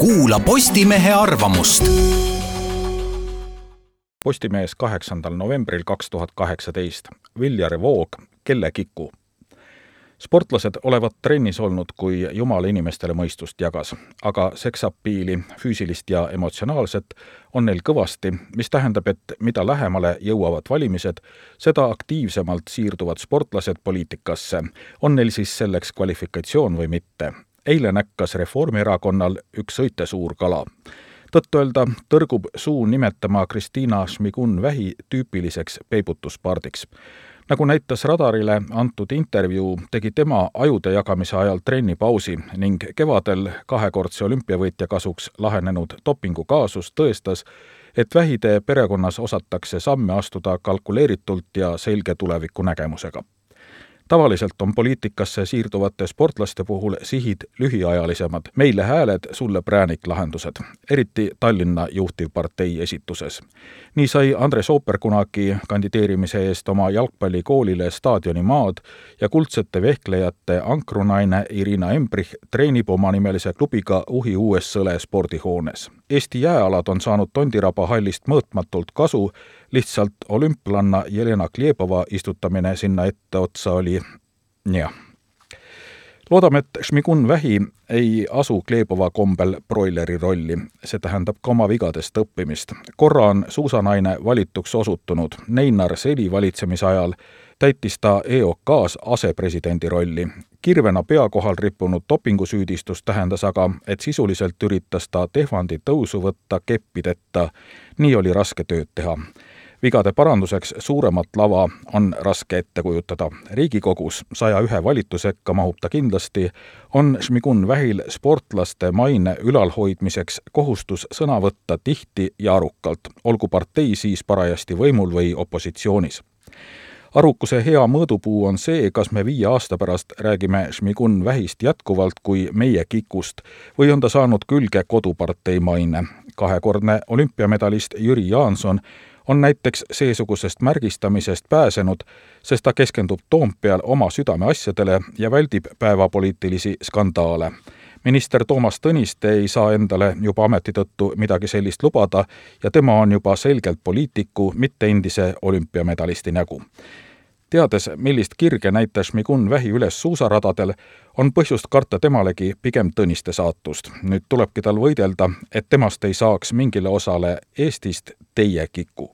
kuula Postimehe arvamust. Postimees kaheksandal novembril kaks tuhat kaheksateist. Viljar Voog, Kellekiku. sportlased olevat trennis olnud, kui Jumal inimestele mõistust jagas, aga seksapiili, füüsilist ja emotsionaalset, on neil kõvasti, mis tähendab, et mida lähemale jõuavad valimised, seda aktiivsemalt siirduvad sportlased poliitikasse, on neil siis selleks kvalifikatsioon või mitte eile näkkas Reformierakonnal üks õitesuur kala. tõtt-öelda tõrgub suu nimetama Kristiina Šmigun-Vähi tüüpiliseks peibutuspardiks. nagu näitas Radarile antud intervjuu, tegi tema ajude jagamise ajal trennipausi ning kevadel kahekordse olümpiavõitja kasuks lahenenud dopingukaasus tõestas, et vähide perekonnas osatakse samme astuda kalkuleeritult ja selge tulevikunägemusega tavaliselt on poliitikasse siirduvate sportlaste puhul sihid lühiajalisemad, meile hääled, sulle prääniklahendused, eriti Tallinna juhtivpartei esituses. nii sai Andres Ooper kunagi kandideerimise eest oma jalgpallikoolile staadionimaad ja kuldsete vehklejate ankrunaine Irina Embrich treenib omanimelise klubiga Uhi uues Sõle spordihoones. Eesti jääalad on saanud Tondiraba hallist mõõtmatult kasu lihtsalt olümplanna Jelena Kljepova istutamine sinna etteotsa oli jah. loodame, et Šmigun Vähi ei asu Kljepova kombel broileri rolli, see tähendab ka oma vigadest õppimist. korra on suusanaine valituks osutunud, Neinar Seli valitsemise ajal täitis ta EOK-s asepresidendi rolli. kirvena pea kohal rippunud dopingusüüdistus tähendas aga, et sisuliselt üritas ta Tehvandi tõusu võtta keppideta. nii oli raske tööd teha vigade paranduseks suuremat lava on raske ette kujutada. riigikogus saja ühe valitu sekka mahub ta kindlasti, on Šmigun Vähil sportlaste maine ülalhoidmiseks kohustus sõna võtta tihti ja arukalt, olgu partei siis parajasti võimul või opositsioonis arukuse hea mõõdupuu on see, kas me viie aasta pärast räägime Šmigun Vähist jätkuvalt kui meie kikust või on ta saanud külge kodupartei maine. kahekordne olümpiamedalist Jüri Jaanson on näiteks seesugusest märgistamisest pääsenud, sest ta keskendub Toompeal oma südameasjadele ja väldib päevapoliitilisi skandaale. minister Toomas Tõniste ei saa endale juba ameti tõttu midagi sellist lubada ja tema on juba selgelt poliitiku, mitte endise olümpiamedalisti nägu teades, millist kirge näitas Migun Vähi üles suusaradadel, on põhjust karta temalegi pigem Tõniste saatust. nüüd tulebki tal võidelda, et temast ei saaks mingile osale Eestist teie kiku